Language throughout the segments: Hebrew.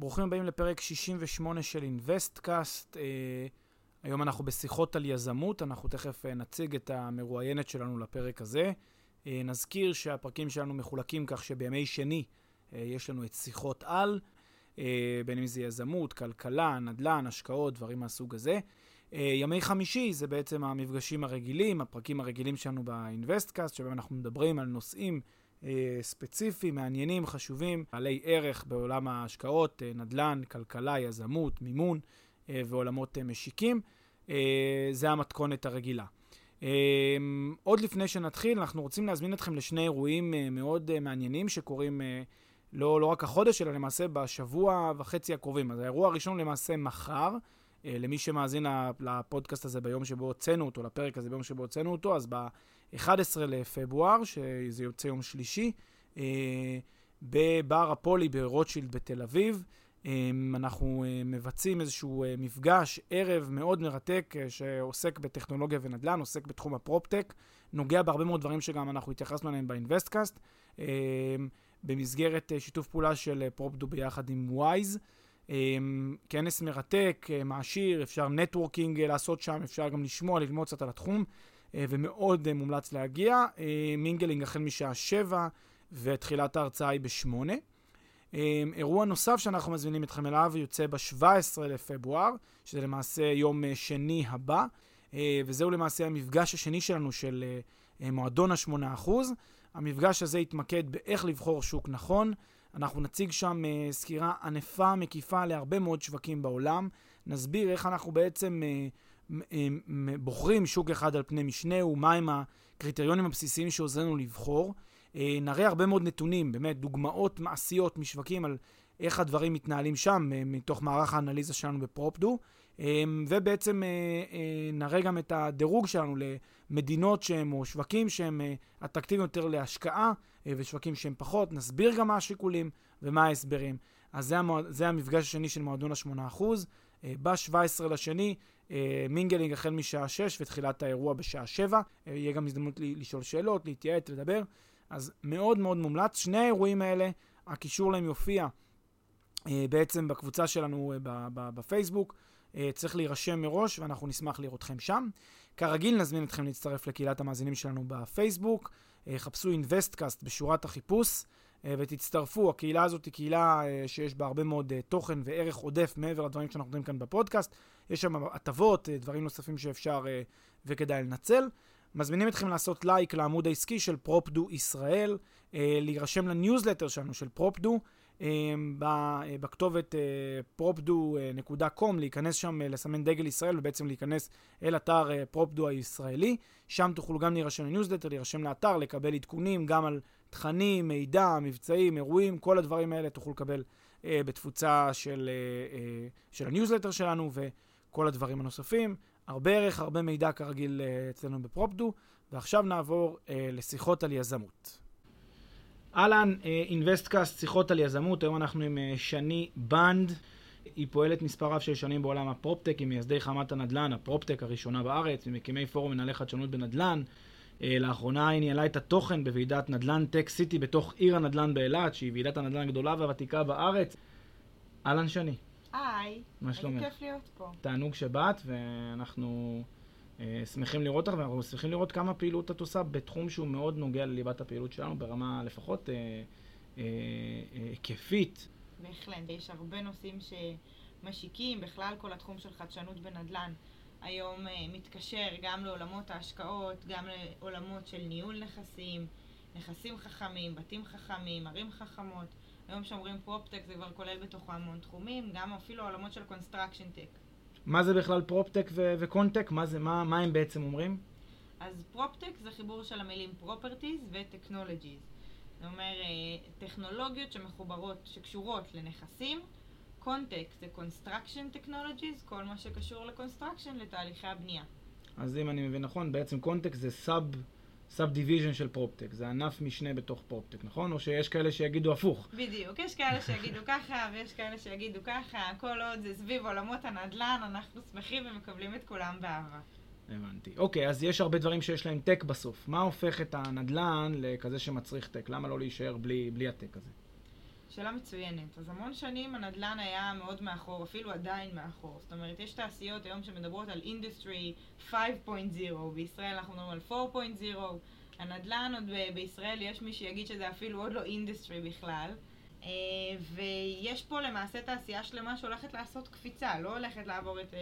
ברוכים הבאים לפרק 68 של אינוויסטקאסט. אה, היום אנחנו בשיחות על יזמות, אנחנו תכף אה, נציג את המרואיינת שלנו לפרק הזה. אה, נזכיר שהפרקים שלנו מחולקים כך שבימי שני אה, יש לנו את שיחות על, אה, בין אם זה יזמות, כלכלה, נדל"ן, השקעות, דברים מהסוג הזה. אה, ימי חמישי זה בעצם המפגשים הרגילים, הפרקים הרגילים שלנו באינוויסטקאסט, שבהם אנחנו מדברים על נושאים ספציפיים, מעניינים, חשובים, בעלי ערך בעולם ההשקעות, אה, נדל"ן, כלכלה, יזמות, מימון אה, ועולמות אה, משיקים. אה, זה המתכונת הרגילה. אה, עוד לפני שנתחיל, אנחנו רוצים להזמין אתכם לשני אירועים אה, מאוד אה, מעניינים שקורים אה, לא, לא רק החודש, אלא למעשה בשבוע וחצי הקרובים. אז האירוע הראשון למעשה מחר. אה, למי שמאזין לפודקאסט הזה ביום שבו הוצאנו אותו, לפרק הזה ביום שבו הוצאנו אותו, אז ב-11 לפברואר, שזה יוצא יום שלישי, אה, בבר הפולי ברוטשילד בתל אביב. אה, אנחנו מבצעים איזשהו מפגש, ערב מאוד מרתק, שעוסק בטכנולוגיה ונדל"ן, עוסק בתחום הפרופטק, נוגע בהרבה מאוד דברים שגם אנחנו התייחסנו אליהם באינוויסטקאסט, במסגרת שיתוף פעולה של פרופדו ביחד עם וויז. כנס מרתק, אה, מעשיר, אפשר networking אה, לעשות שם, אפשר גם לשמוע, ללמוד קצת על התחום, אה, ומאוד מומלץ להגיע. mingling החל משעה שבע, ותחילת ההרצאה היא בשמונה. אמ, אירוע נוסף שאנחנו מזמינים אתכם אליו יוצא ב-17 לפברואר, שזה למעשה יום שני הבא, וזהו למעשה המפגש השני שלנו של מועדון ה-8%. המפגש הזה יתמקד באיך לבחור שוק נכון. אנחנו נציג שם סקירה ענפה, מקיפה להרבה מאוד שווקים בעולם. נסביר איך אנחנו בעצם בוחרים שוק אחד על פני משנה, ומהם הקריטריונים הבסיסיים שעוזרנו לבחור. Uh, נראה הרבה מאוד נתונים, באמת דוגמאות מעשיות משווקים על איך הדברים מתנהלים שם, uh, מתוך מערך האנליזה שלנו בפרופדו. Uh, ובעצם נראה גם את הדירוג שלנו למדינות שהם, או שווקים שהם אטרקטיביים יותר להשקעה, ושווקים שהם פחות. נסביר גם מה השיקולים ומה ההסברים. אז זה, המוע... זה המפגש השני של מועדון ה-8%. אה, ב-17 לשני, mingling החל משעה 6 ותחילת האירוע בשעה 7. אה, יהיה גם הזדמנות לשאול שאלות, להתייעץ, לדבר. אז מאוד מאוד מומלץ. שני האירועים האלה, הקישור להם יופיע אה, בעצם בקבוצה שלנו בפייסבוק. אה, צריך להירשם מראש, ואנחנו נשמח לראותכם שם. כרגיל, נזמין אתכם להצטרף לקהילת המאזינים שלנו בפייסבוק. אה, חפשו אינוויסטקאסט בשורת החיפוש אה, ותצטרפו. הקהילה הזאת היא קהילה שיש בה הרבה מאוד תוכן וערך עודף מעבר לדברים שאנחנו נותנים כאן בפודקאסט. יש שם הטבות, דברים נוספים שאפשר וכדאי לנצל. מזמינים אתכם לעשות לייק לעמוד העסקי של פרופדו ישראל, להירשם לניוזלטר שלנו של פרופדו. בכתובת אה, propdo.com, להיכנס שם, אה, לסמן דגל ישראל ובעצם להיכנס אל אתר אה, פרופדו הישראלי. שם תוכלו גם להירשם לניוזלטר, להירשם לאתר, לקבל עדכונים גם על תכנים, מידע, מבצעים, אירועים, כל הדברים האלה תוכלו לקבל בתפוצה של, של הניוזלטר שלנו וכל הדברים הנוספים. הרבה ערך, הרבה מידע כרגיל אצלנו בפרופדו, ועכשיו נעבור לשיחות על יזמות. אהלן, אינוויסטקאסט, שיחות על יזמות, היום אנחנו עם אה, שני בנד. היא פועלת מספר רב של שנים בעולם הפרופטק, היא ממייסדי חממת הנדל"ן, הפרופטק הראשונה בארץ, ממקימי פורום מנהלי חדשנות בנדל"ן. אה, לאחרונה היא ניהלה את התוכן בוועידת נדל"ן טק סיטי בתוך עיר הנדל"ן באילת, שהיא ועידת הנדל"ן הגדולה והוותיקה בארץ. אהלן שני. היי? איזה כיף להיות פה. תענוג שבאת, ואנחנו אה, שמחים לראות אותך, ואנחנו שמחים לראות כמה פעילות את עושה בתחום שהוא מאוד נוגע לליבת הפעילות שלנו, ברמה לפחות היקפית. אה, אה, בהחלט, יש הרבה נושאים שמשיקים, בכלל כל התחום של חדשנות בנדל"ן. היום אה, מתקשר גם לעולמות ההשקעות, גם לעולמות של ניהול נכסים, נכסים חכמים, בתים חכמים, ערים חכמות. היום שאומרים פרופטק זה כבר כולל בתוכו המון תחומים, גם אפילו עולמות של construction tech. מה זה בכלל פרופטק וקונטק? מה, מה, מה הם בעצם אומרים? אז פרופטק זה חיבור של המילים properties ו technologies. זה אומר אה, טכנולוגיות שמחוברות, שקשורות לנכסים. קונטק זה construction technologies, כל מה שקשור ל construction, לתהליכי הבנייה. אז אם אני מבין נכון, בעצם קונטק זה sub... subdivision של פרופטק, זה ענף משנה בתוך פרופטק, נכון? או שיש כאלה שיגידו הפוך? בדיוק, יש כאלה שיגידו ככה ויש כאלה שיגידו ככה, כל עוד זה סביב עולמות הנדל"ן, אנחנו שמחים ומקבלים את כולם באהבה. הבנתי. אוקיי, אז יש הרבה דברים שיש להם tech בסוף. מה הופך את הנדל"ן לכזה שמצריך tech? למה לא להישאר בלי, בלי ה tech הזה? שאלה מצוינת. אז המון שנים הנדל"ן היה מאוד מאחור, אפילו עדיין מאחור. זאת אומרת, יש תעשיות היום שמדברות על industry 5.0, בישראל אנחנו מדברים על 4.0. הנדל"ן עוד ב- בישראל יש מי שיגיד שזה אפילו עוד לא industry בכלל. אה, ויש פה למעשה תעשייה שלמה שהולכת לעשות קפיצה, לא הולכת לעבור את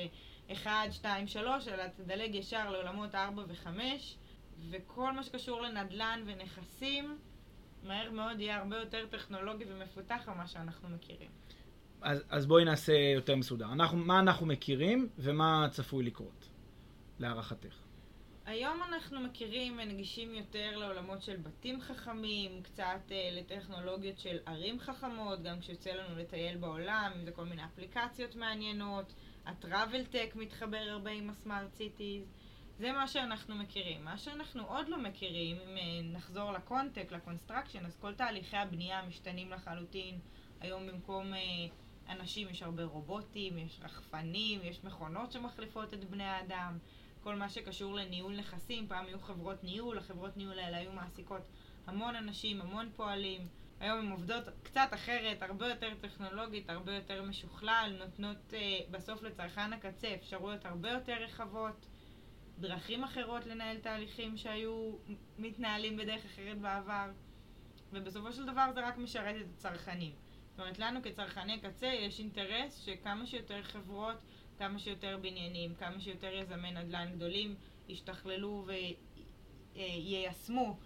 1, 2, 3, אלא תדלג ישר לעולמות 4 ו-5, וכל מה שקשור לנדל"ן ונכסים, מהר מאוד יהיה הרבה יותר טכנולוגי ומפותח ממה שאנחנו מכירים. אז, אז בואי נעשה יותר מסודר. אנחנו, מה אנחנו מכירים ומה צפוי לקרות, להערכתך? היום אנחנו מכירים ונגישים יותר לעולמות של בתים חכמים, קצת אה, לטכנולוגיות של ערים חכמות, גם כשיוצא לנו לטייל בעולם, אם זה כל מיני אפליקציות מעניינות, ה-Travel Tech מתחבר הרבה עם ה smart cities, זה מה שאנחנו מכירים. מה שאנחנו עוד לא מכירים, אם אה, נחזור לקונטק, ל construction, אז כל תהליכי הבנייה משתנים לחלוטין. היום במקום אה, אנשים יש הרבה רובוטים, יש רחפנים, יש מכונות שמחליפות את בני האדם. כל מה שקשור לניהול נכסים, פעם היו חברות ניהול, החברות ניהול האלה היו מעסיקות המון אנשים, המון פועלים. היום הן עובדות קצת אחרת, הרבה יותר טכנולוגית, הרבה יותר משוכלל, נותנות אה, בסוף לצרכן הקצה אפשרויות הרבה יותר רחבות, דרכים אחרות לנהל תהליכים שהיו מתנהלים בדרך אחרת בעבר, ובסופו של דבר זה רק משרת את הצרכנים. זאת אומרת, לנו כצרכני קצה יש אינטרס שכמה שיותר חברות כמה שיותר בניינים, כמה שיותר יזמי נדל"ן גדולים ישתכללו ויישמו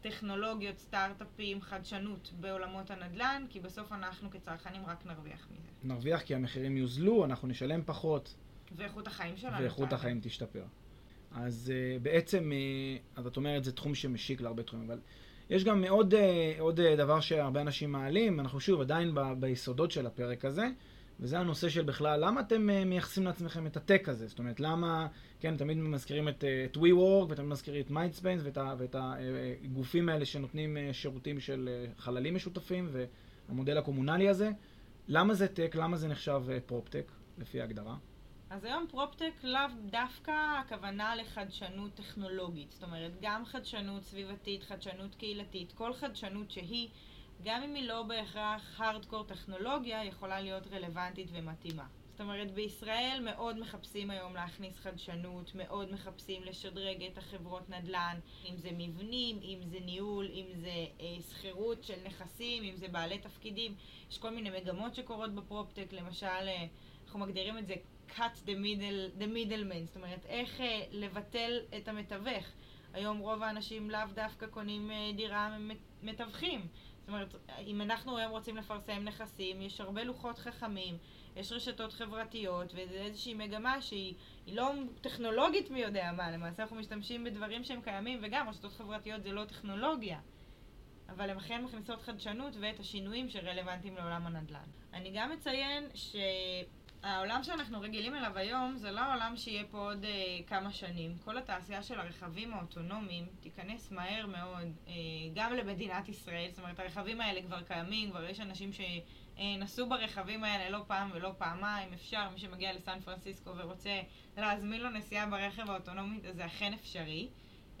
טכנולוגיות, סטארט-אפים, חדשנות בעולמות הנדל"ן, כי בסוף אנחנו כצרכנים רק נרוויח מזה. נרוויח כי המחירים יוזלו, אנחנו נשלם פחות. ואיכות החיים שלנו. ואיכות החיים תשתפר. אז uh, בעצם, uh, אז את אומרת, זה תחום שמשיק להרבה תחומים, אבל יש גם עוד, uh, עוד uh, דבר שהרבה אנשים מעלים, אנחנו שוב עדיין ב, ביסודות של הפרק הזה, וזה הנושא של בכלל, למה אתם מייחסים לעצמכם את הטק הזה? זאת אומרת, למה, כן, תמיד מזכירים את, את WeWork, ותמיד מזכירים את MindSpace, ואת הגופים האלה שנותנים שירותים של חללים משותפים, והמודל הקומונלי הזה. למה זה טק? למה זה נחשב פרופטק, לפי ההגדרה? אז היום פרופטק לאו דווקא הכוונה לחדשנות טכנולוגית. זאת אומרת, גם חדשנות סביבתית, חדשנות קהילתית, כל חדשנות שהיא גם אם היא לא בהכרח הארדקור טכנולוגיה, יכולה להיות רלוונטית ומתאימה. זאת אומרת, בישראל מאוד מחפשים היום להכניס חדשנות, מאוד מחפשים לשדרג את החברות נדל"ן, אם זה מבנים, אם זה ניהול, אם זה אה, שכירות של נכסים, אם זה בעלי תפקידים. יש כל מיני מגמות שקורות בפרופטק, למשל, אה, אנחנו מגדירים את זה cut the, middle, the middleman, זאת אומרת, איך אה, לבטל את המתווך. היום רוב האנשים לאו דווקא קונים אה, דירה מתווכים. זאת אומרת, אם אנחנו היום רוצים לפרסם נכסים, יש הרבה לוחות חכמים, יש רשתות חברתיות, וזו איזושהי מגמה שהיא לא טכנולוגית מי יודע מה, למעשה אנחנו משתמשים בדברים שהם קיימים, וגם רשתות חברתיות זה לא טכנולוגיה. אבל הן אכן מכניסות חדשנות ואת השינויים שרלוונטיים לעולם הנדל"ן. אני גם אציין ש... העולם שאנחנו רגילים אליו היום זה לא העולם שיהיה פה עוד אה, כמה שנים. כל התעשייה של הרכבים האוטונומיים תיכנס מהר מאוד אה, גם למדינת ישראל. זאת אומרת, הרכבים האלה כבר קיימים, כבר יש אנשים שנסעו ברכבים האלה לא פעם ולא פעמיים. אפשר, מי שמגיע לסן פרנסיסקו ורוצה להזמין לו נסיעה ברכב האוטונומי, זה אכן אפשרי.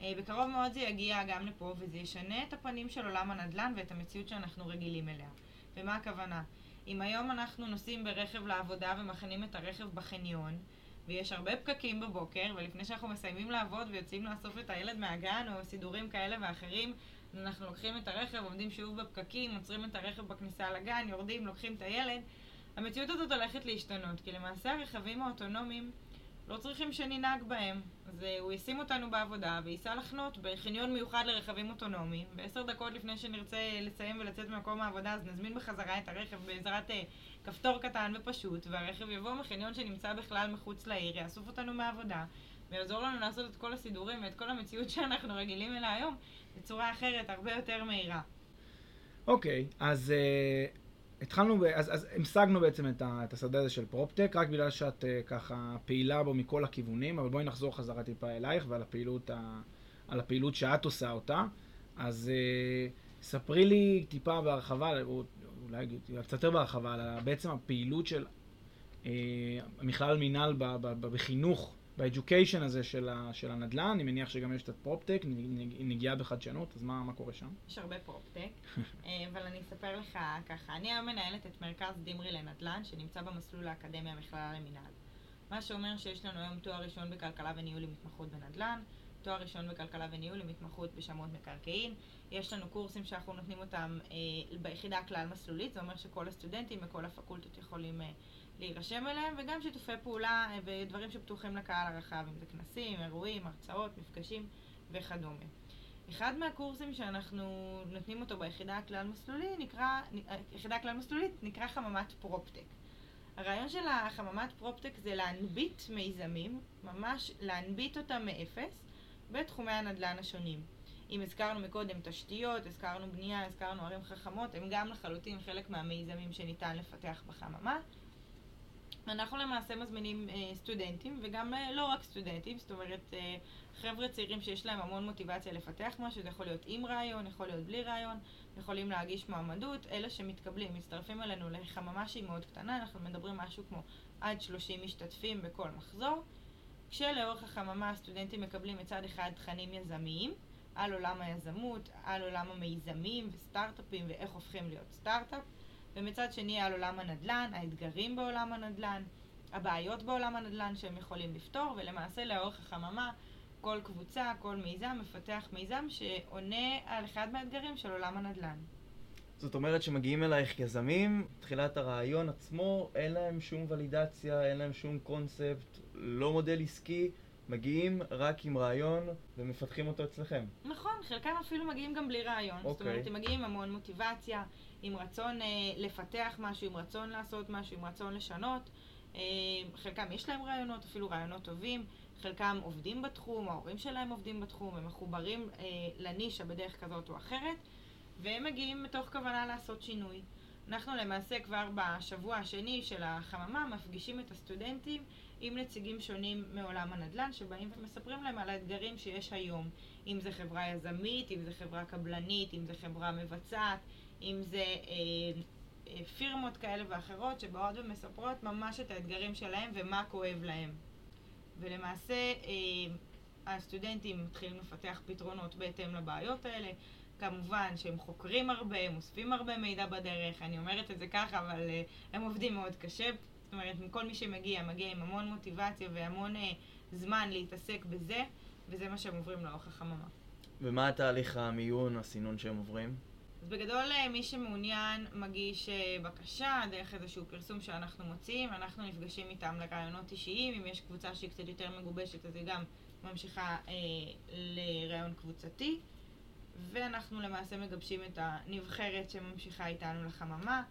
אה, בקרוב מאוד זה יגיע גם לפה וזה ישנה את הפנים של עולם הנדל"ן ואת המציאות שאנחנו רגילים אליה. ומה הכוונה? אם היום אנחנו נוסעים ברכב לעבודה ומכינים את הרכב בחניון, ויש הרבה פקקים בבוקר, ולפני שאנחנו מסיימים לעבוד ויוצאים לאסוף את הילד מהגן או סידורים כאלה ואחרים, אנחנו לוקחים את הרכב, עומדים שוב בפקקים, עוצרים את הרכב בכניסה לגן, יורדים, לוקחים את הילד. המציאות הזאת הולכת להשתנות, כי למעשה הרכבים האוטונומיים לא צריכים שננהג בהם. אז אה, הוא ישים אותנו בעבודה וייסע לחנות בחניון מיוחד לרכבים אוטונומיים, ועשר דקות לפני שנרצה לסיים ולצאת ממקום העבודה אז נזמין בחזרה את הרכב בעזרת uh, כפתור קטן ופשוט, והרכב יבוא מחניון שנמצא בכלל מחוץ לעיר, יאסוף אותנו מהעבודה, ויעזור לנו לעשות את כל הסידורים ואת כל המציאות שאנחנו רגילים אליה היום בצורה אחרת, הרבה יותר מהירה. אוקיי, okay, אז uh, התחלנו, אז, אז המשגנו בעצם את, ה, את השדה הזה של פרופטק, רק בגלל שאת uh, ככה פעילה בו מכל הכיוונים, אבל בואי נחזור חזרה טיפה אלייך ועל הפעילות, ה, על הפעילות שאת עושה אותה. אז uh, ספרי לי טיפה בהרחבה, או אולי קצת יותר בהרחבה, על בעצם הפעילות של uh, מכללה למינהל בחינוך, בא education הזה של, ה, של הנדל"ן, אני מניח שגם יש קצת proptech, נגיעה בחדשנות, אז מה, מה קורה שם? יש הרבה proptech, אה, אבל אני אספר לך ככה, אני היום מנהלת את מרכז דימרי לנדל"ן, שנמצא במסלול האקדמיה המכללה למינהל. מה שאומר שיש לנו היום תואר ראשון בכלכלה וניהול עם התמחות בנדל"ן, תואר ראשון בכלכלה וניהול עם התמחות בשמאות מקרקעין. יש לנו קורסים שאנחנו נותנים אותם אה, ביחידה הכלל מסלולית, זה אומר שכל הסטודנטים וכל הפקולטות יכולים אה, להירשם אליהם, וגם שיתופי פעולה אה, ודברים שפתוחים לקהל הרחב, אם זה כנסים, אירועים, הרצאות, מפגשים וכדומה. אחד מהקורסים שאנחנו נותנים אותו ביחידה הכלל מסלולית נקרא, אה, יחידה הכלל מסלולית נקרא חממת proptech. הרעיון של החממת proptech זה להנביט מיזמים, ממש להנביט אותם מאפס, בתחומי הנדל"ן השונים. אם הזכרנו מקודם תשתיות, הזכרנו בנייה, הזכרנו ערים חכמות, הם גם לחלוטין חלק מהמיזמים שניתן לפתח בחממה. אנחנו למעשה מזמינים אה, סטודנטים, וגם אה, לא רק סטודנטים, זאת אומרת אה, חבר'ה צעירים שיש להם המון מוטיבציה לפתח משהו, זה יכול להיות עם רעיון, יכול להיות בלי רעיון, יכולים להגיש מועמדות, אלה שמתקבלים, מצטרפים אלינו לחממה שהיא מאוד קטנה, אנחנו מדברים משהו כמו עד 30 משתתפים בכל מחזור, כשלאורך החממה הסטודנטים מקבלים מצד אחד תכנים יזמיים, על עולם היזמות, על עולם המיזמים וסטארט-אפים ואיך הופכים להיות סטארט-אפ, ומצד שני על עולם הנדל"ן, האתגרים בעולם הנדל"ן, הבעיות בעולם הנדל"ן שהם יכולים לפתור, ולמעשה לאורך החממה כל קבוצה, כל מיזם מפתח מיזם שעונה על אחד מהאתגרים של עולם הנדל"ן. זאת אומרת שמגיעים אלייך יזמים, תחילת הרעיון עצמו, אין להם שום ולידציה, אין להם שום קונספט, לא מודל עסקי, מגיעים רק עם רעיון ומפתחים אותו אצלכם. נכון, חלקם אפילו מגיעים גם בלי רעיון. Okay. זאת אומרת, אוקיי. הם מגיעים עם המון מוטיבציה, עם רצון אה, לפתח משהו, עם רצון לעשות משהו, עם רצון לשנות. אה, חלקם יש להם רעיונות, אפילו רעיונות טובים. חלקם עובדים בתחום, ההורים שלהם עובדים בתחום, הם מחוברים אה, לנישה בדרך כזאת או אחרת, והם מגיעים מתוך כוונה לעשות שינוי. אנחנו למעשה כבר בשבוע השני של החממה מפגישים את הסטודנטים עם נציגים שונים מעולם הנדל"ן שבאים ומספרים להם על האתגרים שיש היום, אם זה חברה יזמית, אם זה חברה קבלנית, אם זה חברה מבצעת, אם זה אה, אה, פירמות כאלה ואחרות שבאות ומספרות ממש את האתגרים שלהם ומה כואב להם. ולמעשה אה, הסטודנטים מתחילים לפתח פתרונות בהתאם לבעיות האלה. כמובן שהם חוקרים הרבה, הם אוספים הרבה מידע בדרך, אני אומרת את זה ככה, אבל uh, הם עובדים מאוד קשה. זאת אומרת, כל מי שמגיע, מגיע עם המון מוטיבציה והמון uh, זמן להתעסק בזה, וזה מה שהם עוברים לאורך החממה. ומה התהליך המיון, הסינון שהם עוברים? אז בגדול מי שמעוניין מגיש בקשה דרך איזשהו פרסום שאנחנו מוציאים, אנחנו נפגשים איתם לרעיונות אישיים, אם יש קבוצה שהיא קצת יותר מגובשת אז היא גם ממשיכה אה, לרעיון קבוצתי. ואנחנו למעשה מגבשים את הנבחרת שממשיכה איתנו לחממה.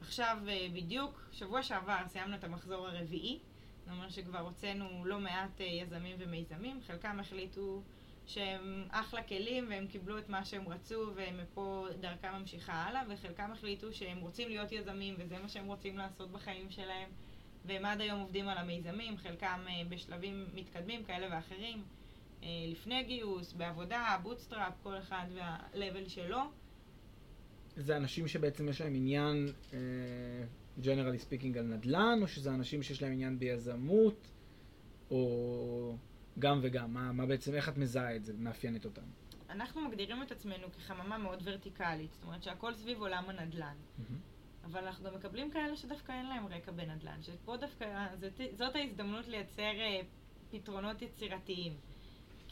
עכשיו אה, בדיוק, שבוע שעבר סיימנו את המחזור הרביעי, זאת אומרת שכבר הוצאנו לא מעט אה, יזמים ומיזמים, חלקם החליטו שהם אחלה כלים והם קיבלו את מה שהם רצו ומפה דרכם ממשיכה הלאה, וחלקם החליטו שהם רוצים להיות יזמים וזה מה שהם רוצים לעשות בחיים שלהם, והם עד היום עובדים על המיזמים, חלקם אה, בשלבים מתקדמים כאלה ואחרים. אה, לפני גיוס, בעבודה, bootstrap, כל אחד וה-level שלו. זה אנשים שבעצם יש להם עניין, uh, generally speaking, על נדל"ן, או שזה אנשים שיש להם עניין ביזמות, או גם וגם? מה, מה בעצם, איך את מזהה את זה, מאפיינת אותם? אנחנו מגדירים את עצמנו כחממה מאוד ורטיקלית, זאת אומרת שהכל סביב עולם הנדל"ן. Mm-hmm. אבל אנחנו גם מקבלים כאלה שדווקא אין להם רקע בנדל"ן, שפה דווקא, זאת, זאת ההזדמנות לייצר uh, פתרונות יצירתיים.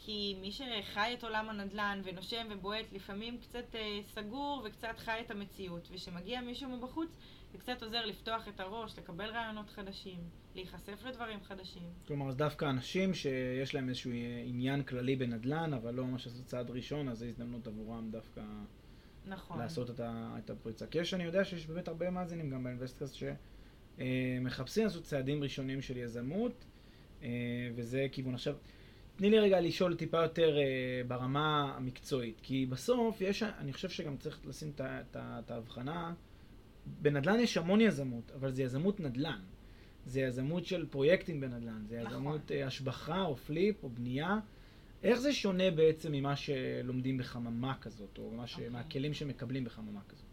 כי מי שחי את עולם הנדל"ן ונושם ובועט לפעמים קצת אה, סגור וקצת חי את המציאות, ושמגיע מישהו מבחוץ זה קצת עוזר לפתוח את הראש, לקבל רעיונות חדשים, להיחשף לדברים חדשים. כלומר, אז דווקא אנשים שיש להם איזשהו עניין כללי בנדל"ן, אבל לא ממש עשו צעד ראשון, אז זו הזדמנות עבורם דווקא נכון. לעשות את, ה, את הפריצה. כי יש, אני יודע שיש באמת הרבה מאזינים גם באינבסטקאסט שמחפשים לעשות צעדים ראשונים של יזמות, אה, וזה כיוון. עכשיו, תני לי רגע לשאול טיפה יותר uh, ברמה המקצועית, כי בסוף יש, אני חושב שגם צריך לשים את ההבחנה, בנדל"ן יש המון יזמות, אבל זה יזמות נדל"ן. זה יזמות של פרויקטים בנדל"ן, זה נכון. יזמות uh, השבחה או flip או בנייה. איך זה שונה בעצם ממה שלומדים בחממה כזאת, או מה ש... okay. אוקיי. מהכלים שמקבלים בחממה כזאת?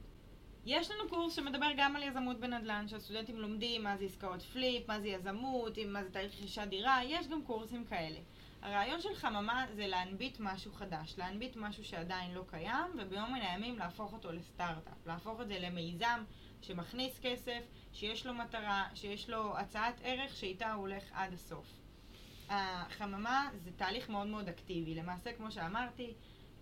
יש לנו קורס שמדבר גם על יזמות בנדל"ן, שהסטודנטים לומדים מה זה עסקאות flip, מה זה יזמות, מה זה תהליך רכישת דירה, יש גם קורסים כאלה. הרעיון של חממה זה להנביט משהו חדש, להנביט משהו שעדיין לא קיים, וביום מן הימים להפוך אותו לסטארט-אפ, להפוך את זה למיזם שמכניס כסף, שיש לו מטרה, שיש לו הצעת ערך שאיתה הוא הולך עד הסוף. החממה זה תהליך מאוד מאוד אקטיבי. למעשה, כמו שאמרתי,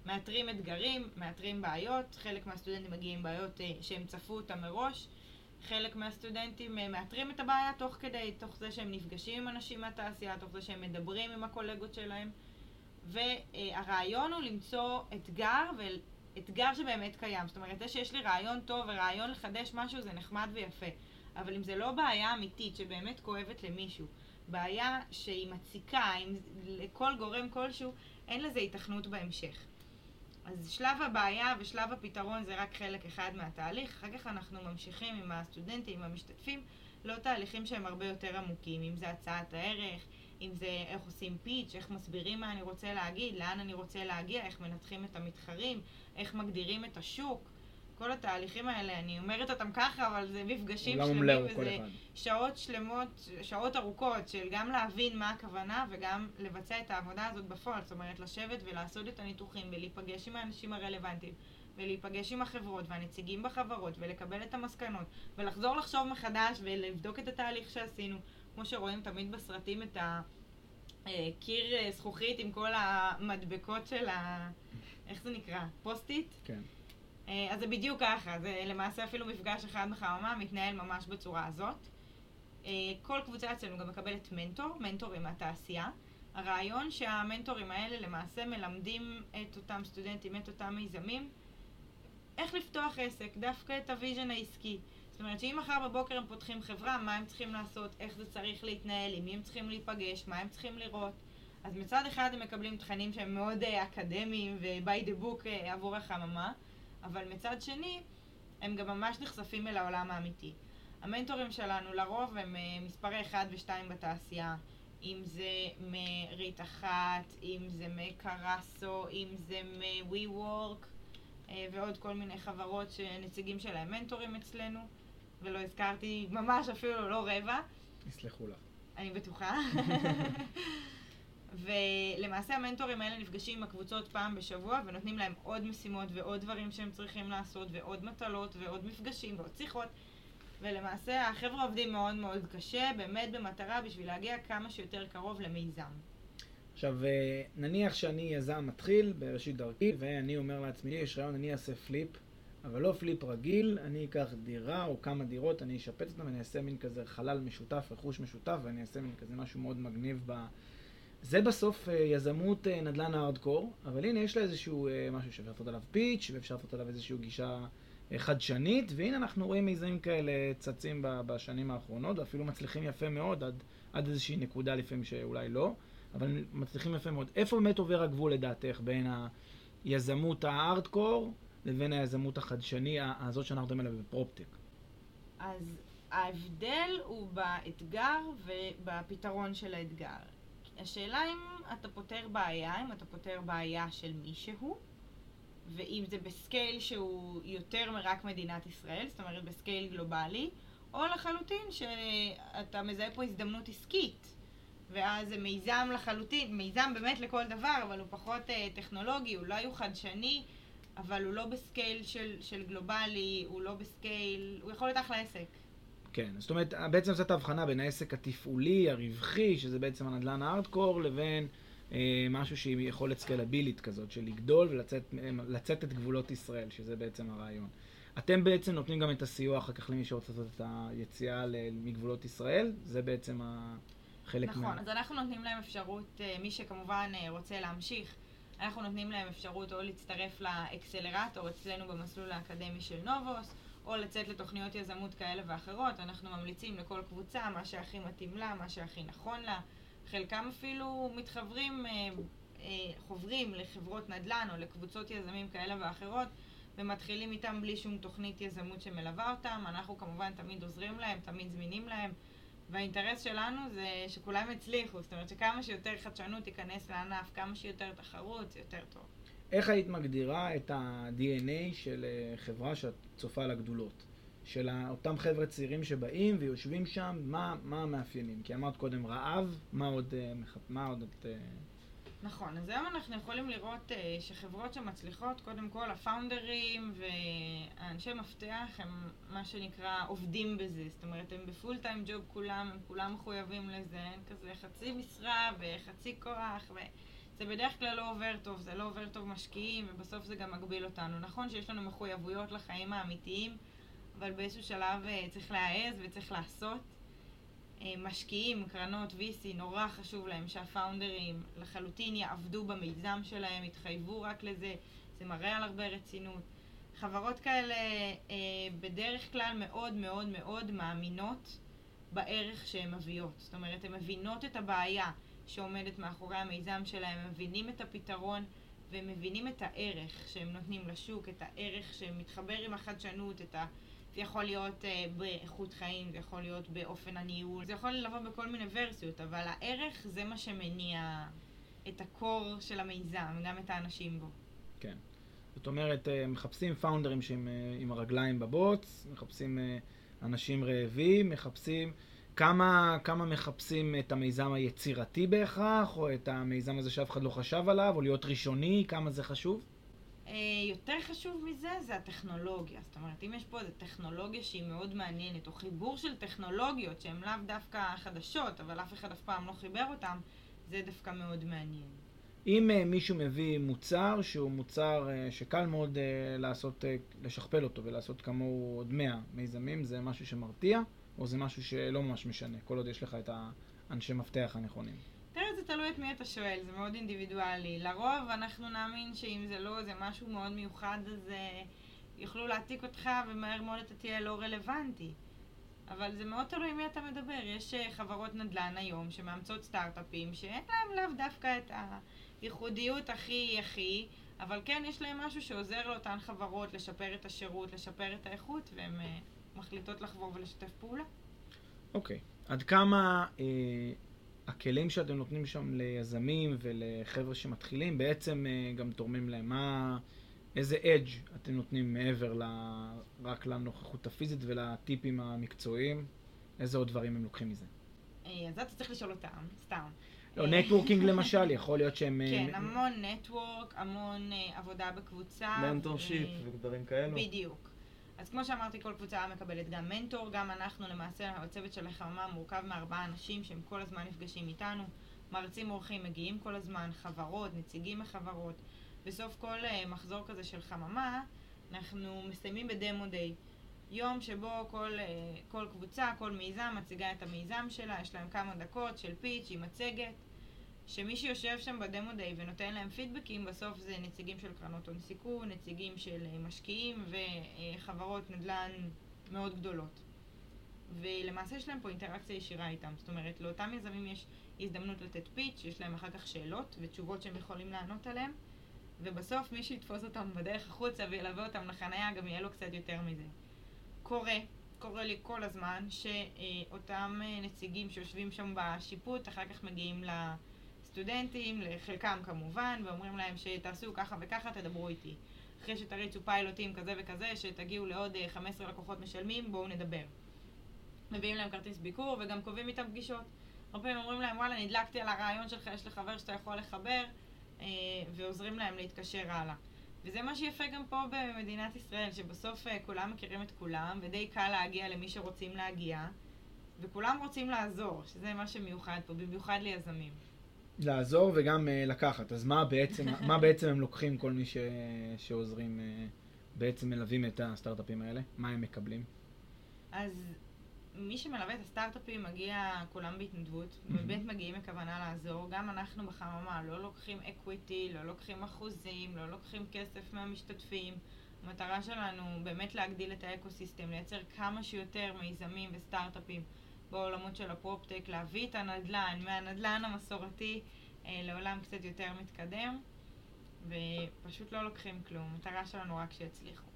מאתרים אתגרים, מאתרים בעיות, חלק מהסטודנטים מגיעים עם בעיות אה, שהם צפו אותם מראש, חלק מהסטודנטים אה, מאתרים את הבעיה תוך כדי, תוך זה שהם נפגשים עם אנשים מהתעשייה, תוך זה שהם מדברים עם הקולגות שלהם. והרעיון הוא למצוא אתגר, ואתגר שבאמת קיים. זאת אומרת, זה שיש לי רעיון טוב ורעיון לחדש משהו זה נחמד ויפה. אבל אם זה לא בעיה אמיתית שבאמת כואבת למישהו, בעיה שהיא מציקה, אם לכל גורם כלשהו, אין לזה התכנות בהמשך. אז שלב הבעיה ושלב הפתרון זה רק חלק אחד מהתהליך, אחר כך אנחנו ממשיכים עם הסטודנטים, עם המשתתפים, לא תהליכים שהם הרבה יותר עמוקים, אם זה הצעת הערך, אם זה איך עושים פיץ', איך מסבירים מה אני רוצה להגיד, לאן אני רוצה להגיע, איך מנתחים את המתחרים, איך מגדירים את השוק. כל התהליכים האלה, אני אומרת אותם ככה, אבל זה מפגשים שלמים, וזה שעות שלמות, שעות ארוכות של גם להבין מה הכוונה וגם לבצע את העבודה הזאת בפועל. זאת אומרת, לשבת ולעשות את הניתוחים ולהיפגש עם האנשים הרלוונטיים. ולהיפגש עם החברות והנציגים בחברות ולקבל את המסקנות ולחזור לחשוב מחדש ולבדוק את התהליך שעשינו. כמו שרואים תמיד בסרטים את הקיר אה, זכוכית עם כל המדבקות של ה... איך זה נקרא? Post-it? כן. אה, אז זה בדיוק ככה, זה למעשה אפילו מפגש אחד בחממה מתנהל ממש בצורה הזאת. אה, כל קבוצה אצלנו גם מקבלת מנטור, מנטורים מהתעשייה. הרעיון שהמנטורים האלה למעשה מלמדים את אותם סטודנטים, את אותם מיזמים, איך לפתוח עסק, דווקא את ה vision העסקי. זאת אומרת שאם מחר בבוקר הם פותחים חברה, מה הם צריכים לעשות, איך זה צריך להתנהל, עם מי הם צריכים להיפגש, מה הם צריכים לראות. אז מצד אחד הם מקבלים תכנים שהם מאוד אה, אקדמיים ו-by the book עבור החממה, אבל מצד שני, הם גם ממש נחשפים אל העולם האמיתי. המנטורים שלנו לרוב הם מספרי 1 ו-2 בתעשייה, אם זה מרית אחת, אם זה מקרסו, אם זה מ-WeWork uh, ועוד כל מיני חברות שנציגים שלהם מנטורים אצלנו, ולא הזכרתי ממש אפילו לא רבע. יסלחו לך. אני בטוחה. ולמעשה המנטורים האלה נפגשים עם הקבוצות פעם בשבוע ונותנים להם עוד משימות ועוד דברים שהם צריכים לעשות ועוד מטלות ועוד מפגשים ועוד שיחות ולמעשה החבר'ה עובדים מאוד מאוד קשה, באמת במטרה בשביל להגיע כמה שיותר קרוב למיזם. עכשיו, אה, נניח שאני יזם מתחיל בראשית דרכי ואני אומר לעצמי, יש רעיון, אני אעשה flip אבל לא flip רגיל, אני אקח דירה או כמה דירות, אני אשפץ אותם ואני אעשה מין כזה חלל משותף, רכוש משותף ואני אעשה מין כזה משהו מאוד מגניב ב... זה בסוף אה, יזמות אה, נדל"ן הארדקור, אבל הנה יש לה איזשהו אה, משהו שאפשר לעשות עליו פיץ' ואפשר לעשות עליו איזושהי גישה חדשנית, והנה אנחנו רואים מיזמים כאלה צצים בשנים האחרונות, ואפילו מצליחים יפה מאוד עד, עד איזושהי נקודה לפעמים שאולי לא, אבל מצליחים יפה מאוד. איפה באמת עובר הגבול לדעתך בין היזמות הארדקור לבין היזמות החדשני, הזאת שאנחנו מדברים עליה בפרופטק? אז ההבדל הוא באתגר ובפתרון של האתגר. השאלה אם אתה פותר בעיה, אם אתה פותר בעיה של מישהו, ואם זה ב scale שהוא יותר מרק מדינת ישראל, זאת אומרת ב scale גלובלי, או לחלוטין שאתה מזהה פה הזדמנות עסקית, ואז זה מיזם לחלוטין, מיזם באמת לכל דבר, אבל הוא פחות uh, טכנולוגי, הוא לא חדשני, אבל הוא לא ב scale של, של גלובלי, הוא לא ב scale, הוא יכול להיות אחלה עסק. כן, זאת אומרת, בעצם זאת ההבחנה בין העסק התפעולי, הרווחי, שזה בעצם הנדל"ן הארדקור, לבין אה, משהו שהיא יכולת סקלבילית כזאת, של לגדול ולצאת את גבולות ישראל, שזה בעצם הרעיון. אתם בעצם נותנים גם את הסיוע אחר כך למי שרוצה לעשות את היציאה מגבולות ישראל, זה בעצם חלק נכון, מה... נכון, אז אנחנו נותנים להם אפשרות, אה, מי שכמובן אה, רוצה להמשיך, אנחנו נותנים להם אפשרות או להצטרף לאקסלרטור אצלנו במסלול האקדמי של נובוס, או לצאת לתוכניות יזמות כאלה ואחרות. אנחנו ממליצים לכל קבוצה מה שהכי מתאים לה, מה שהכי נכון לה. חלקם אפילו מתחברים, אה, אה, חוברים לחברות נדל"ן או לקבוצות יזמים כאלה ואחרות ומתחילים איתם בלי שום תוכנית יזמות שמלווה אותם. אנחנו כמובן תמיד עוזרים להם, תמיד זמינים להם. והאינטרס שלנו זה שכולם יצליחו, זאת אומרת שכמה שיותר חדשנות תיכנס לענף, כמה שיותר תחרות, יותר טוב. איך היית מגדירה את ה-DNA של אה, חברה שאת צופה על הגדולות? של אותם חבר'ה צעירים שבאים ויושבים שם, מה, מה המאפיינים? כי אמרת קודם רעב, מה עוד, אה, מה עוד את... אה, נכון, אז היום אנחנו יכולים לראות שחברות שמצליחות, קודם כל הפאונדרים והאנשי מפתח הם מה שנקרא עובדים בזה, זאת אומרת הם בפול טיים ג'וב כולם, הם כולם מחויבים לזה, אין כזה חצי משרה וחצי כוח וזה בדרך כלל לא עובר טוב, זה לא עובר טוב משקיעים ובסוף זה גם מגביל אותנו. נכון שיש לנו מחויבויות לחיים האמיתיים, אבל באיזשהו שלב uh, צריך להעז וצריך לעשות. אה, משקיעים, קרנות VC, נורא חשוב להם שהפאונדרים לחלוטין יעבדו במיזם שלהם, יתחייבו רק לזה, זה מראה על הרבה רצינות. חברות כאלה אה, בדרך כלל מאוד מאוד מאוד מאמינות בערך שהן מביאות. זאת אומרת, הן מבינות את הבעיה שעומדת מאחורי המיזם שלהם, הם מבינים את הפתרון והם מבינים את הערך שהם נותנים לשוק, את הערך שמתחבר עם החדשנות, את ה... זה יכול להיות uh, באיכות חיים, זה יכול להיות באופן הניהול, זה יכול לבוא בכל מיני ורסיות, אבל הערך זה מה שמניע את הקור של המיזם, גם את האנשים בו. כן. זאת אומרת, uh, מחפשים פאונדרים שהם uh, עם הרגליים בבוץ, מחפשים אנשים רעבים, מחפשים... כמה, כמה מחפשים את המיזם היצירתי בהכרח, או את המיזם הזה שאף אחד לא חשב עליו, או להיות ראשוני, כמה זה חשוב? אה, יותר חשוב מזה זה הטכנולוגיה. זאת אומרת, אם יש פה איזו טכנולוגיה שהיא מאוד מעניינת, או חיבור של טכנולוגיות שהן לאו דווקא חדשות, אבל אף אחד אף פעם לא חיבר אותן, זה דווקא מאוד מעניין. אם uh, מישהו מביא מוצר שהוא מוצר uh, שקל מאוד uh, לעשות, uh, לשכפל אותו ולעשות כמוהו עוד 100 מיזמים, זה משהו שמרתיע, או זה משהו שלא ממש משנה, כל עוד יש לך את האנשי מפתח הנכונים? תראה, זה תלוי את מי אתה שואל, זה מאוד אינדיבידואלי. לרוב אנחנו נאמין שאם זה לא, זה משהו מאוד מיוחד, אז יוכלו להעתיק אותך ומהר מאוד אתה תהיה לא רלוונטי. אבל זה מאוד תלוי מי אתה מדבר. יש אה, חברות נדל"ן היום שמאמצות סטארט-אפים שאין להם לאו דווקא את הייחודיות הכי הכי, אבל כן יש להם משהו שעוזר לאותן חברות לשפר את השירות, לשפר את האיכות, והן uh, מחליטות לחבור ולשתף פעולה. אוקיי. Okay. עד כמה אה, הכלים שאתם נותנים שם ליזמים ולחבר'ה שמתחילים בעצם אה, גם תורמים להם. מה, איזה edge אתם נותנים מעבר ל, רק לנוכחות הפיזית ולטיפים המקצועיים? איזה עוד דברים הם לוקחים מזה? אה, אז אתה צריך לשאול אותם, סתם. לא, networking למשל, יכול להיות שהם... אה, כן, המון network, המון עבודה בקבוצה. mentorship ודברים כאלו. בדיוק. אז כמו שאמרתי, כל קבוצה מקבלת גם מנטור, גם אנחנו למעשה, הצוות של החממה מורכב מארבעה אנשים שהם כל הזמן נפגשים איתנו, מרצים אורחים מגיעים כל הזמן, חברות, נציגים מחברות. בסוף כל uh, מחזור כזה של חממה, אנחנו מסיימים בדמו דיי. יום שבו כל, uh, כל קבוצה, כל מיזם מציגה את המיזם שלה, יש להם כמה דקות של פיץ' עם מצגת. שמי שיושב שם בדמו דיי ונותן להם פידבקים, בסוף זה נציגים של קרנות הון סיכון, נציגים של אה, משקיעים וחברות נדל"ן מאוד גדולות. ולמעשה יש להם פה אינטראקציה ישירה איתם. זאת אומרת, לאותם יזמים יש הזדמנות לתת פיץ', יש להם אחר כך שאלות ותשובות שהם יכולים לענות עליהם, ובסוף מי שיתפוס אותם בדרך החוצה וילווה אותם לחניה, גם יהיה לו קצת יותר מזה. קורה, קורה לי כל הזמן, שאותם אה, נציגים שיושבים שם בשיפוט, אחר כך מגיעים. סטודנטים, לחלקם כמובן, ואומרים להם שתעשו ככה וככה, תדברו איתי. אחרי שתריצו פיילוטים כזה וכזה, שתגיעו לעוד 15 אה, לקוחות משלמים, בואו נדבר. מביאים להם כרטיס ביקור וגם קובעים איתם פגישות. הרבה פעמים אומרים להם, וואלה, נדלקתי על הרעיון שלך, יש לחבר שאתה יכול לחבר, אה, ועוזרים להם להתקשר הלאה. וזה מה שיפה גם פה במדינת ישראל, שבסוף אה, כולם מכירים את כולם, ודי קל להגיע למי שרוצים להגיע, וכולם רוצים לעזור, שזה מה שמיוחד פה, במיוחד ליזמים. לעזור וגם uh, לקחת. אז מה בעצם, מה בעצם הם לוקחים כל מי ש, שעוזרים, uh, בעצם מלווים את הסטארט-אפים האלה? מה הם מקבלים? אז מי שמלווה את הסטארט-אפים מגיע כולם בהתנדבות, באמת מגיעים מכוונה לעזור. גם אנחנו בחממה לא לוקחים equity, לא לוקחים אחוזים, לא לוקחים כסף מהמשתתפים. המטרה שלנו באמת להגדיל את ה ecosystem, לייצר כמה שיותר מיזמים וסטארט-אפים בעולמות של הפרופטק, להביא את הנדל"ן מהנדל"ן המסורתי אה, לעולם קצת יותר מתקדם, ופשוט לא לוקחים כלום, המטרה שלנו רק שיצליחו.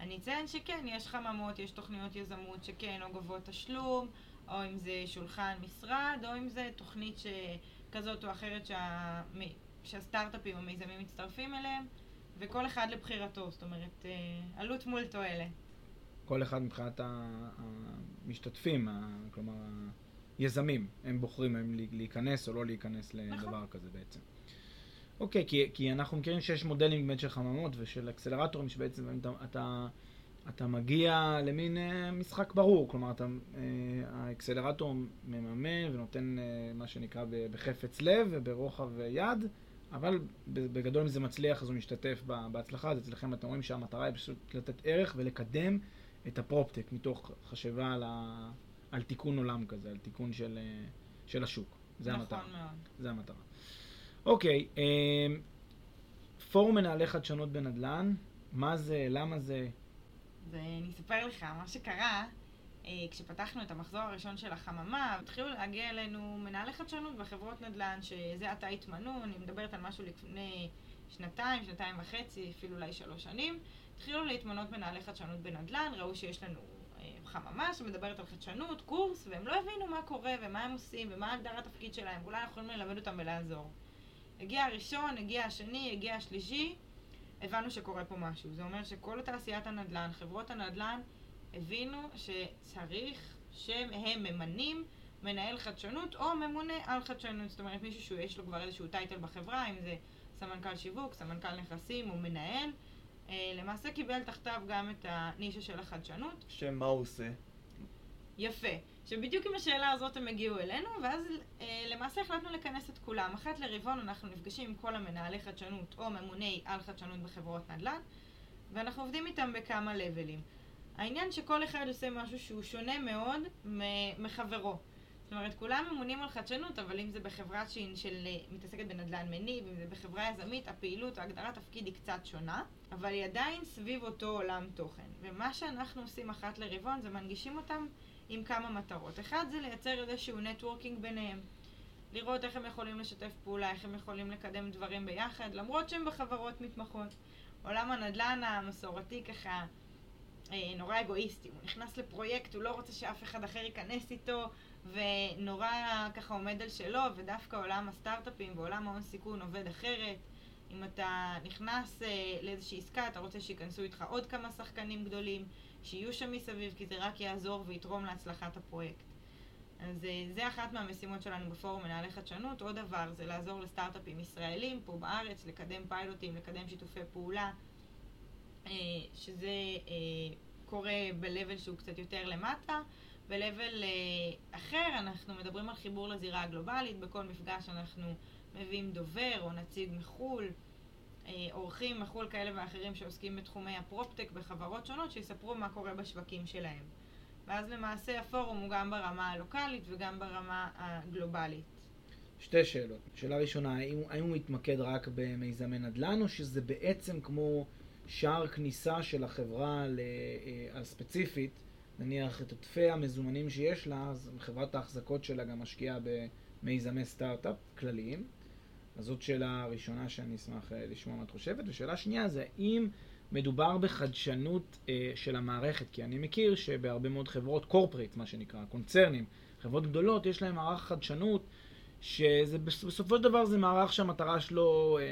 אני אציין שכן, יש חממות, יש תוכניות יזמות שכן, או גובות תשלום, או אם זה שולחן משרד, או אם זה תוכנית שכזאת או אחרת שה... שהסטארט-אפים, המיזמים מצטרפים אליהם. וכל אחד לבחירתו, זאת אומרת, אה, עלות מול תועלת. כל אחד מבחינת המשתתפים, כלומר היזמים, הם בוחרים האם להיכנס או לא להיכנס לדבר נכון. כזה בעצם. אוקיי, כי, כי אנחנו מכירים שיש מודלים באמת של חממות ושל אקסלרטורים שבעצם אתה, אתה, אתה מגיע למין אה, משחק ברור, כלומר אתה, אה, האקסלרטור מממן ונותן אה, מה שנקרא בחפץ לב וברוחב יד, אבל בגדול אם זה מצליח אז הוא משתתף בהצלחה, אז אצלכם אתם רואים שהמטרה היא פשוט לתת ערך ולקדם את הפרופטק מתוך חשיבה על, ה, על תיקון עולם כזה, על תיקון של, של השוק. זה נכון המטרה. מאוד. זה המטרה. אוקיי, אה, פורום מנהלי חדשנות בנדל"ן, מה זה, למה זה? ואני אספר לך, מה שקרה, אה, כשפתחנו את המחזור הראשון של החממה, התחילו להגיע אלינו מנהלי חדשנות בחברות נדל"ן, שזה עתה התמנו, אני מדברת על משהו לפני שנתיים, שנתיים וחצי, אפילו אולי שלוש שנים. התחילו להתמנות מנהלי חדשנות בנדל"ן, ראו שיש לנו אה, חממה שמדברת על חדשנות, קורס, והם לא הבינו מה קורה ומה הם עושים ומה הגדרת התפקיד שלהם, ואולי אנחנו יכולים ללמד אותם ולעזור. הגיע הראשון, הגיע השני, הגיע השלישי, הבנו שקורה פה משהו. זה אומר שכל תעשיית הנדל"ן, חברות הנדל"ן, הבינו שצריך שהם ממנים מנהל חדשנות או ממונה על חדשנות. זאת אומרת, מישהו שיש לו כבר איזשהו title בחברה, אם זה סמנכ"ל שיווק, סמנכ"ל נכסים או מנהל. אה, למעשה קיבל תחתיו גם את הנישה של החדשנות. שמה הוא עושה? יפה. שבדיוק עם השאלה הזאת הם הגיעו אלינו, ואז אה, למעשה החלטנו לכנס את כולם. אחת לרבעון אנחנו נפגשים עם כל המנהלי חדשנות או ממוני על חדשנות בחברות נדל"ן, ואנחנו עובדים איתם בכמה לבלים. העניין שכל אחד עושה משהו שהוא שונה מאוד מחברו. זאת אומרת, כולם ממונים על חדשנות, אבל אם זה בחברה של, של מתעסקת בנדל"ן מניב, אם זה בחברה יזמית, הפעילות, ההגדרת תפקיד היא קצת שונה, אבל היא עדיין סביב אותו עולם תוכן. ומה שאנחנו עושים אחת לרבעון זה מנגישים אותם עם כמה מטרות. אחד זה לייצר איזשהו נטוורקינג ביניהם. לראות איך הם יכולים לשתף פעולה, איך הם יכולים לקדם דברים ביחד, למרות שהם בחברות מתמחות. עולם הנדל"ן המסורתי ככה אה, נורא אגואיסטי. הוא נכנס לפרויקט, הוא לא רוצה שאף אחד אחר ייכנס איתו, ונורא ככה עומד על שלו, ודווקא עולם הסטארט-אפים ועולם ההון סיכון עובד אחרת. אם אתה נכנס אה, לאיזושהי עסקה, אתה רוצה שייכנסו איתך עוד כמה שחקנים גדולים. שיהיו שם מסביב, כי זה רק יעזור ויתרום להצלחת הפרויקט. אז אה, זה אחת מהמשימות שלנו בפורום מנהלי חדשנות. עוד דבר זה לעזור לסטארט-אפים ישראלים פה בארץ, לקדם פיילוטים, לקדם שיתופי פעולה, אה, שזה אה, קורה ב-level שהוא קצת יותר למטה. ב-level אחר אנחנו מדברים על חיבור לזירה הגלובלית, בכל מפגש אנחנו מביאים דובר או נציג מחו"ל. אה, אורחים מחו"ל כאלה ואחרים שעוסקים בתחומי הפרופטק בחברות שונות, שיספרו מה קורה בשווקים שלהם. ואז למעשה הפורום הוא גם ברמה הלוקאלית וגם ברמה הגלובלית. שתי שאלות. שאלה ראשונה, האם, האם הוא מתמקד רק במיזמי נדל"ן, או שזה בעצם כמו שער כניסה של החברה אה, הספציפית, נניח את עודפי המזומנים שיש לה, אז חברת ההחזקות שלה גם משקיעה במיזמי סטארט-אפ כלליים. אז זאת שאלה ראשונה שאני אשמח אה, לשמוע מה את חושבת. ושאלה שנייה זה האם מדובר בחדשנות אה, של המערכת, כי אני מכיר שבהרבה מאוד חברות קורפרט, מה שנקרא, קונצרנים, חברות גדולות, יש להם מערך חדשנות, שבסופו של דבר זה מערך שהמטרה שלו אה,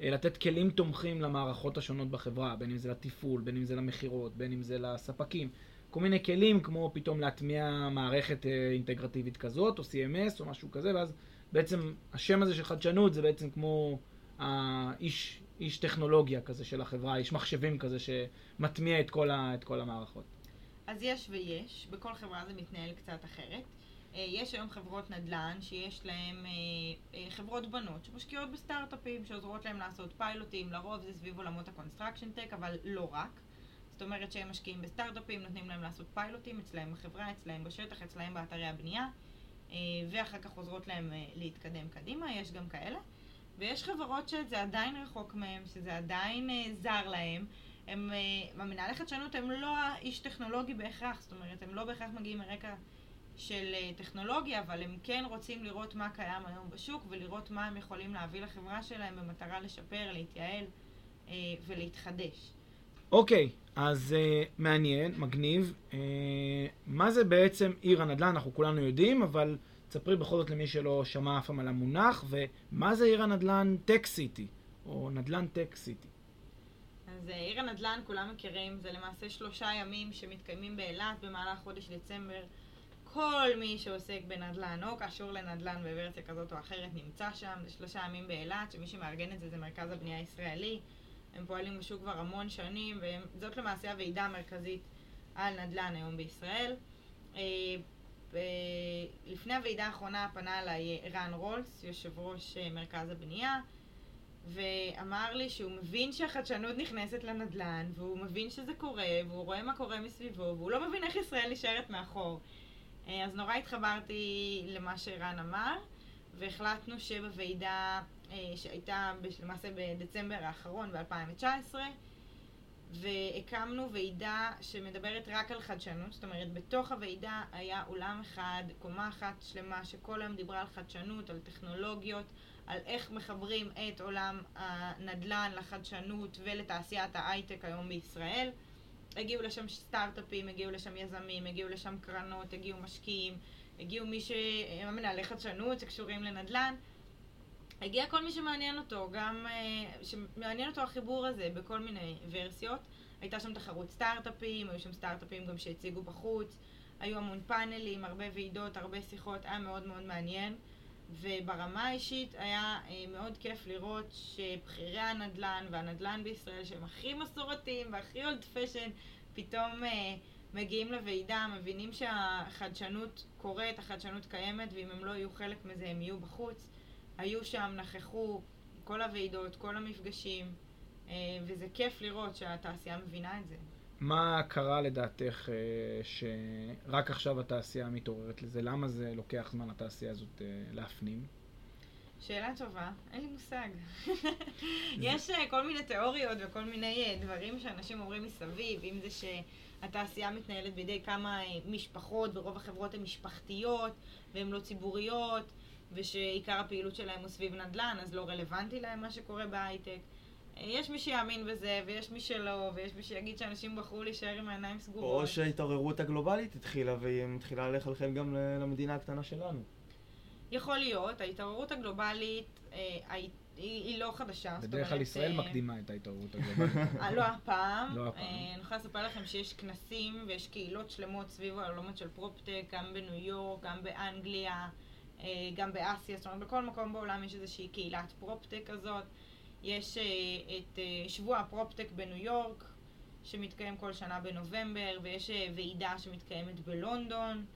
אה, לתת כלים תומכים למערכות השונות בחברה, בין אם זה לתפעול, בין אם זה למכירות, בין אם זה לספקים. כל מיני כלים, כמו פתאום להטמיע מערכת אה, אינטגרטיבית כזאת, או CMS, או משהו כזה, ואז בעצם השם הזה של חדשנות זה בעצם כמו האיש איש טכנולוגיה כזה של החברה, איש מחשבים כזה שמטמיע את כל, ה, את כל המערכות. אז יש ויש, בכל חברה זה מתנהל קצת אחרת. אה, יש היום חברות נדל"ן שיש להן אה, אה, חברות בנות שמשקיעות בסטארט-אפים שעוזרות להם לעשות פיילוטים, לרוב זה סביב עולמות ה construction tech, אבל לא רק. זאת אומרת שהם משקיעים בסטארט-אפים, נותנים להם לעשות פיילוטים אצלהם בחברה, אצלהם בשטח, אצלהם באתרי הבנייה. אה, ואחר כך עוזרות להם אה, להתקדם קדימה, יש גם כאלה. ויש חברות שזה עדיין רחוק מהם, שזה עדיין אה, זר להם. הם, המנהלי חדשנות הם לא האיש טכנולוגי בהכרח, זאת אומרת, הם לא בהכרח מגיעים מרקע של טכנולוגיה, אבל הם כן רוצים לראות מה קיים היום בשוק ולראות מה הם יכולים להביא לחברה שלהם במטרה לשפר, להתייעל ולהתחדש. אוקיי, אז אה, מעניין, מגניב. אה, מה זה בעצם עיר הנדל"ן? אנחנו כולנו יודעים, אבל תספרי בכל זאת למי שלא שמע אף פעם על המונח, ומה זה עיר הנדל"ן tech city, או נדל"ן tech city? אז אה, עיר הנדל"ן, כולם מכירים, זה למעשה שלושה ימים שמתקיימים באילת במהלך חודש דצמבר. כל מי שעוסק בנדל"ן או קשור לנדל"ן בוורסיה כזאת או אחרת נמצא שם, זה שלושה ימים באילת, שמי שמארגן את זה זה מרכז הבנייה הישראלי. הם פועלים בשוק כבר המון שנים, וזאת למעשה הוועידה המרכזית על נדל"ן היום בישראל. אה, לפני הוועידה האחרונה פנה אליי רן רולס, יושב ראש אה, מרכז הבנייה, ואמר לי שהוא מבין שהחדשנות נכנסת לנדל"ן, והוא מבין שזה קורה, והוא רואה מה קורה מסביבו, והוא לא מבין איך ישראל נשארת מאחור. אה, אז נורא התחברתי למה שרן אמר, והחלטנו שבוועידה אה, שהייתה למעשה בדצמבר האחרון, ב-2019, והקמנו ועידה שמדברת רק על חדשנות, זאת אומרת בתוך הוועידה היה אולם אחד, קומה אחת שלמה שכל היום דיברה על חדשנות, על טכנולוגיות, על איך מחברים את עולם הנדל"ן לחדשנות ולתעשיית ההייטק היום בישראל. הגיעו לשם סטארט-אפים, הגיעו לשם יזמים, הגיעו לשם קרנות, הגיעו משקיעים, הגיעו מי שהם מנהלי חדשנות שקשורים לנדל"ן. הגיע כל מי שמעניין אותו, גם uh, שמעניין אותו החיבור הזה בכל מיני ורסיות. הייתה שם תחרות סטארט-אפים, היו שם סטארט-אפים גם שהציגו בחוץ, היו המון פאנלים, הרבה ועידות, הרבה שיחות, היה מאוד מאוד מעניין. וברמה האישית היה uh, מאוד כיף לראות שבכירי הנדל"ן והנדל"ן בישראל, שהם הכי מסורתיים והכי אולד פשן, פתאום uh, מגיעים לוועידה, מבינים שהחדשנות קורית, החדשנות קיימת, ואם הם לא יהיו חלק מזה הם יהיו בחוץ. היו שם, נכחו, כל הוועידות, כל המפגשים, אה, וזה כיף לראות שהתעשייה מבינה את זה. מה קרה לדעתך אה, שרק עכשיו התעשייה מתעוררת לזה? למה זה לוקח זמן לתעשייה הזאת אה, להפנים? שאלה טובה, אין לי מושג. יש כל מיני תיאוריות וכל מיני דברים שאנשים אומרים מסביב, אם זה שהתעשייה מתנהלת בידי כמה משפחות, ורוב החברות הן משפחתיות והן לא ציבוריות, ושעיקר הפעילות שלהם הוא סביב נדל"ן, אז לא רלוונטי להם מה שקורה בהייטק. יש מי שיאמין בזה, ויש מי שלא, ויש מי שיגיד שאנשים בחרו להישאר עם העיניים סגורות. או שההתעוררות הגלובלית התחילה, והיא מתחילה לחלחל גם למדינה הקטנה שלנו. יכול להיות, ההתעוררות הגלובלית אה, היא, היא לא חדשה. בדרך כלל ישראל אה, מקדימה את ההתעוררות הגלובלית. אה, לא הפעם. לא הפעם. אה, אני יכולה לספר לכם שיש כנסים ויש קהילות שלמות סביב העולמות של פרופטק, גם בניו יורק, גם באנגליה. אה, גם באסיה, זאת אומרת בכל מקום בעולם יש איזושהי קהילת פרופטק כזאת. יש אה, את אה, שבוע הפרופטק בניו יורק, שמתקיים כל שנה בנובמבר, ויש ועידה שמתקיימת בלונדון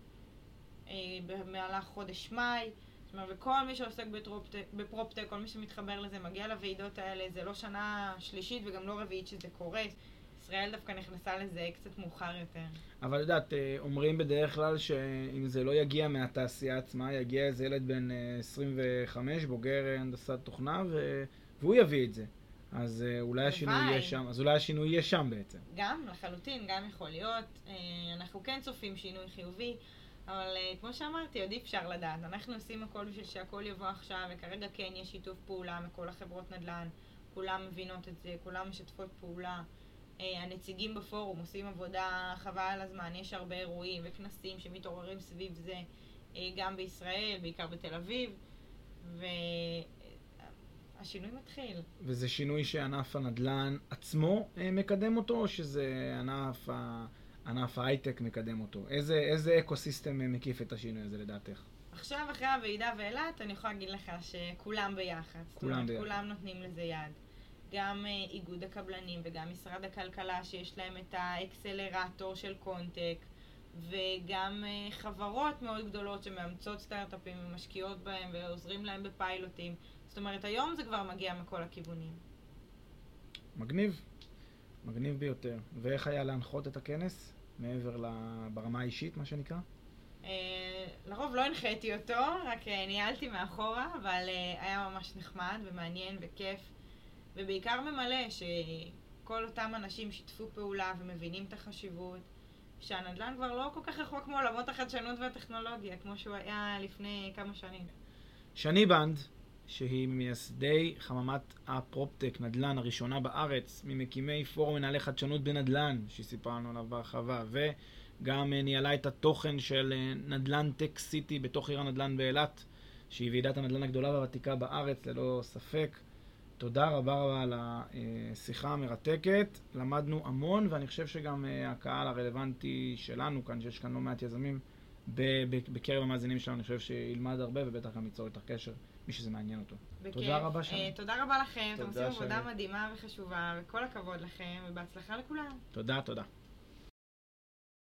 במהלך חודש מאי. זאת אומרת, וכל מי שעוסק בפרופטק, בפרופטק, כל מי שמתחבר לזה, מגיע לוועידות האלה, זה לא שנה שלישית וגם לא רביעית שזה קורה. ישראל דווקא נכנסה לזה קצת מאוחר יותר. אבל יודעת, אה, אומרים בדרך כלל שאם זה לא יגיע מהתעשייה עצמה, יגיע איזה ילד בן 25, אה, בוגר הנדסת תוכנה, ו... והוא יביא את זה. אז אה, אולי השינוי יהיה שם, אז אולי השינוי יהיה שם בעצם. גם, לחלוטין, גם יכול להיות. אנחנו כן צופים שינוי חיובי, אבל כמו שאמרתי, עוד אי אפשר לדעת. אנחנו עושים הכל בשביל שהכל יבוא עכשיו, וכרגע כן יש שיתוף פעולה מכל החברות נדל"ן. כולם מבינות את זה, כולם משתפות פעולה. אה, הנציגים בפורום עושים עבודה חבל על הזמן, יש הרבה אירועים וכנסים שמתעוררים סביב זה אה, גם בישראל, בעיקר בתל אביב, והשינוי מתחיל. וזה שינוי שענף הנדל"ן עצמו אה, מקדם אותו, או שזה ענף, ה... ענף ההייטק מקדם אותו? איזה, איזה אקו-סיסטם מקיף את השינוי הזה לדעתך? עכשיו, אחרי הוועידה ואילת, אני יכולה להגיד לך שכולם ביחד. כולם אומרת, ביחד. כולם נותנים לזה יד. גם אה, איגוד הקבלנים וגם משרד הכלכלה שיש להם את האקסלרטור של ContTech וגם אה, חברות מאוד גדולות שמאמצות סטארט-אפים ומשקיעות בהם ועוזרים להם בפיילוטים. זאת אומרת, היום זה כבר מגיע מכל הכיוונים. מגניב. מגניב ביותר. ואיך היה להנחות את הכנס? מעבר ברמה האישית, מה שנקרא? אה, לרוב לא הנחיתי אותו, רק ניהלתי מאחורה, אבל היה ממש נחמד ומעניין וכיף. ובעיקר ממלא שכל אותם אנשים שיתפו פעולה ומבינים את החשיבות, שהנדל"ן כבר לא כל כך רחוק מעולמות החדשנות והטכנולוגיה, כמו שהוא היה לפני כמה שנים. שני בנד, שהיא ממייסדי חממת ה PropTech נדל"ן הראשונה בארץ, ממקימי פורום מנהלי חדשנות בנדל"ן, שסיפרה לנו עליו בהרחבה, וגם ניהלה את התוכן של נדל"ן tech city בתוך עיר הנדל"ן באילת, שהיא ועידת הנדל"ן הגדולה והוותיקה בארץ, ללא ספק. תודה רבה רבה על השיחה המרתקת, למדנו המון, ואני חושב שגם אה, הקהל הרלוונטי שלנו כאן, שיש כאן לא מעט יזמים בקרב המאזינים שלנו, אני חושב שילמד הרבה ובטח גם ייצור איתך קשר, מי שזה מעניין אותו. בכיף. תודה רבה שם. אה, תודה רבה לכם, אתם תודה, עושים עבודה שני. מדהימה וחשובה, וכל הכבוד לכם, ובהצלחה לכולם. תודה, תודה.